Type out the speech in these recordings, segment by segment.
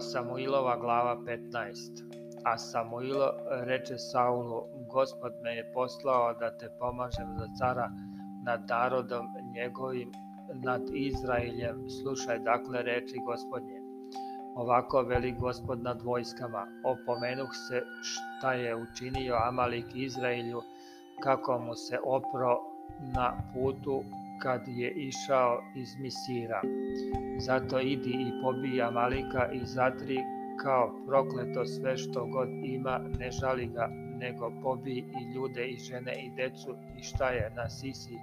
Samuilova glava 15 A Samuilo reče Saulu, gospod me je poslao da te pomažem za cara nad narodom njegovim, nad Izraeljem. Slušaj dakle reči gospodnje. Ovako veli gospod nad vojskama, opomenuh se šta je učinio Amalik Izraelju, kako mu se opro na putu kad je išao iz Misira. Zato idi i pobij Amalika i zatri kao prokleto sve što god ima, ne žali ga, nego pobij i ljude i žene i decu i šta je na sisi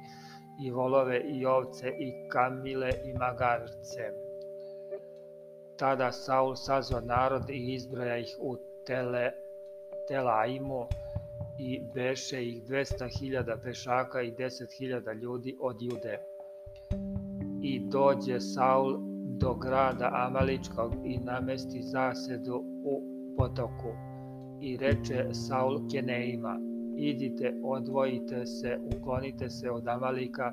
i volove i ovce i kamile i magarce. Tada Saul sazo narod i izbroja ih u tele, Telaimu i beše ih 200.000 pešaka i 10.000 ljudi od Jude i dođe Saul do grada Amaličkog i namesti zasedu u potoku. I reče Saul Keneima, idite, odvojite se, uklonite se od Amalika,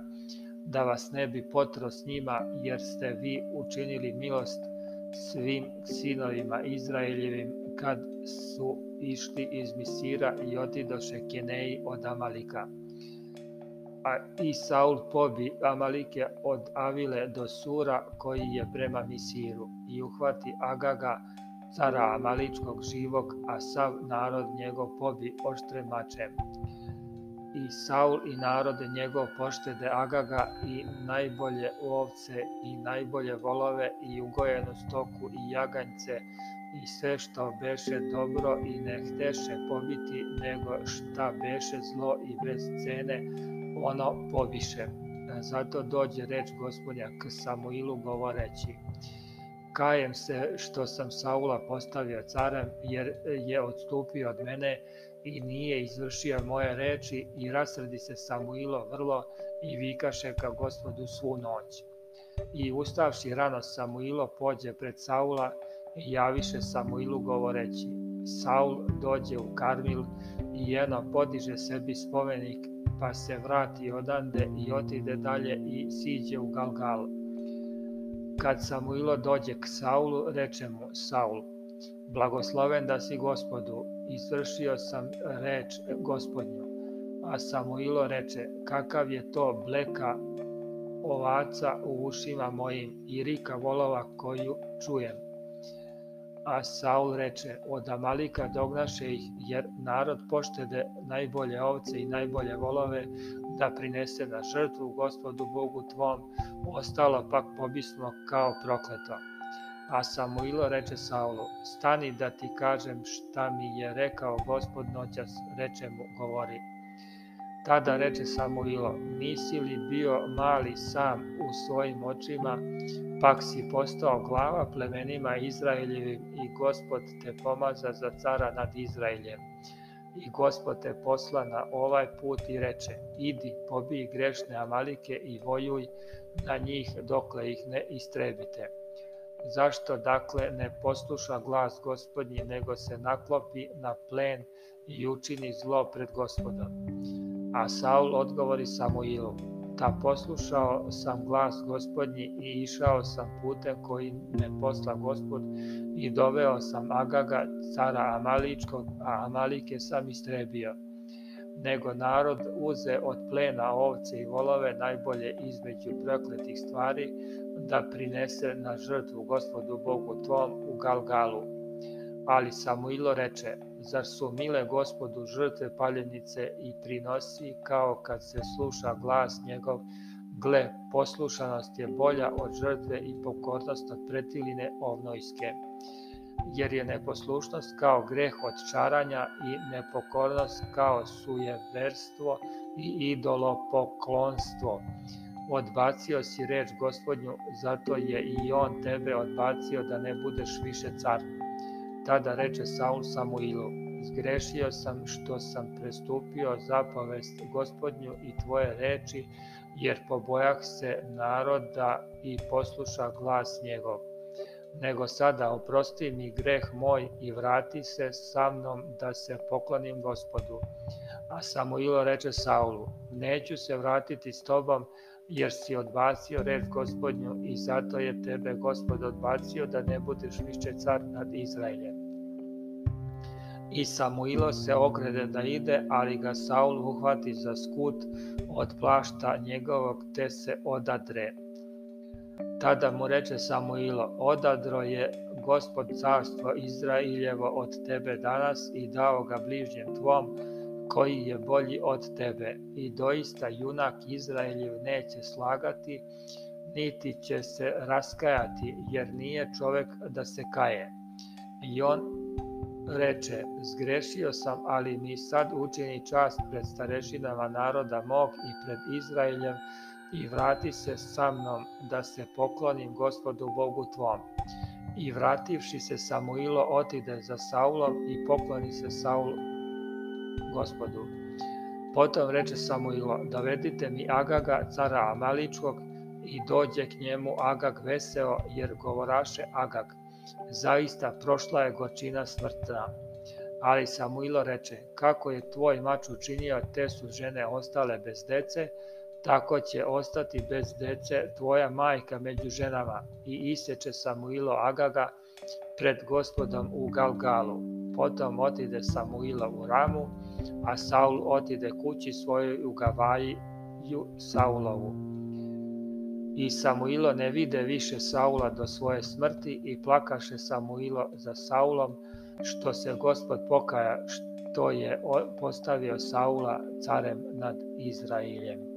da vas ne bi potro s njima, jer ste vi učinili milost svim sinovima Izraeljevim kad su išli iz Misira i otidoše Keneji od Amalika a i Saul pobi Amalike od Avile do Sura koji je prema Misiru i uhvati Agaga cara Amaličkog živog, a sav narod njegov pobi oštrem mačem. I Saul i narod njegov poštede Agaga i najbolje ovce i najbolje volove i ugojenu stoku i jaganjce i sve što beše dobro i ne hteše pobiti, nego šta beše zlo i bez cene, ono poviše. E, Zato dođe reč gospodnja k Samuilu govoreći, kajem se što sam Saula postavio carem jer je odstupio od mene i nije izvršio moje reči i rasredi se Samuilo vrlo i vikaše ka gospodu svu noć. I ustavši rano Samuilo pođe pred Saula i javiše Samuilu govoreći Saul dođe u Karmil i jedno podiže sebi spomenik pa se vrati odande i otide dalje i siđe u Galgal. Kad Samuilo dođe k Saulu, reče mu Saul, blagosloven da si gospodu, izvršio sam reč gospodnju. A Samuilo reče, kakav je to bleka ovaca u ušima mojim i rika volova koju čujem A Saul reče, od Amalika dognaše ih, jer narod poštede najbolje ovce i najbolje volove da prinese na žrtvu gospodu Bogu tvom, ostalo pak pobismo kao prokleto. A Samuilo reče Saulu, stani da ti kažem šta mi je rekao gospod noćas, reče mu, govori, Tada reče Samuilo, nisi li bio mali sam u svojim očima, pak si postao glava plemenima Izraeljevim i gospod te pomaza za cara nad Izraeljem. I gospod te posla na ovaj put i reče, idi, pobij grešne Amalike i vojuj na njih dokle ih ne istrebite. Zašto dakle ne posluša glas gospodnji, nego se naklopi na plen i učini zlo pred gospodom? A Saul odgovori Samuilu, ta poslušao sam glas gospodnji i išao sam putem koji me posla gospod i doveo sam Agaga, cara Amaličkog, a Amalike sam istrebio. Nego narod uze od plena ovce i volove najbolje između prokletih stvari da prinese na žrtvu gospodu Bogu tvom u Galgalu Ali Samuilo reče, zar su mile gospodu žrtve paljenice i prinosi, kao kad se sluša glas njegov, gle, poslušanost je bolja od žrtve i pokornost od pretiline ovnojske. Jer je neposlušnost kao greh od čaranja i nepokornost kao sujeverstvo i idolopoklonstvo. Odbacio si reč gospodnju, zato je i on tebe odbacio da ne budeš više car. Tada reče Saul Samuilu, zgrešio sam što sam prestupio zapovest gospodnju i tvoje reči, jer pobojah se naroda i posluša glas njegov. Nego sada oprosti mi greh moj i vrati se sa mnom da se poklonim gospodu. A Samuilo reče Saulu, neću se vratiti s tobom, jer si odbacio reč gospodnju i zato je tebe gospod odbacio da ne budeš više car nad Izraeljem. I Samuilo se okrede da ide, ali ga Saul uhvati za skut od plašta njegovog te se odadre. Tada mu reče Samuilo, odadro je gospod carstvo Izraeljevo od tebe danas i dao ga bližnjem tvom, koji je bolji od tebe i doista junak Izraeljev neće slagati niti će se raskajati jer nije čovek da se kaje i on reče zgrešio sam ali mi sad učini čast pred starešinama naroda mog i pred Izraeljem i vrati se sa mnom da se poklonim gospodu Bogu tvom i vrativši se Samuilo otide za Saulom i pokloni se Saulu gospodu. Potom reče Samuilo, dovedite mi Agaga, cara Amaličkog, i dođe k njemu Agag veseo, jer govoraše Agag, zaista prošla je gočina smrtna. Ali Samuilo reče, kako je tvoj mač učinio, te su žene ostale bez dece, tako će ostati bez dece tvoja majka među ženama. I iseče Samuilo Agaga, pred gospodom u Galgalu. Potom otide Samuila u Ramu, a Saul otide kući svojoj u Gavaju Saulovu. I Samuilo ne vide više Saula do svoje smrti i plakaše Samuilo za Saulom, što se gospod pokaja što je postavio Saula carem nad Izraeljem.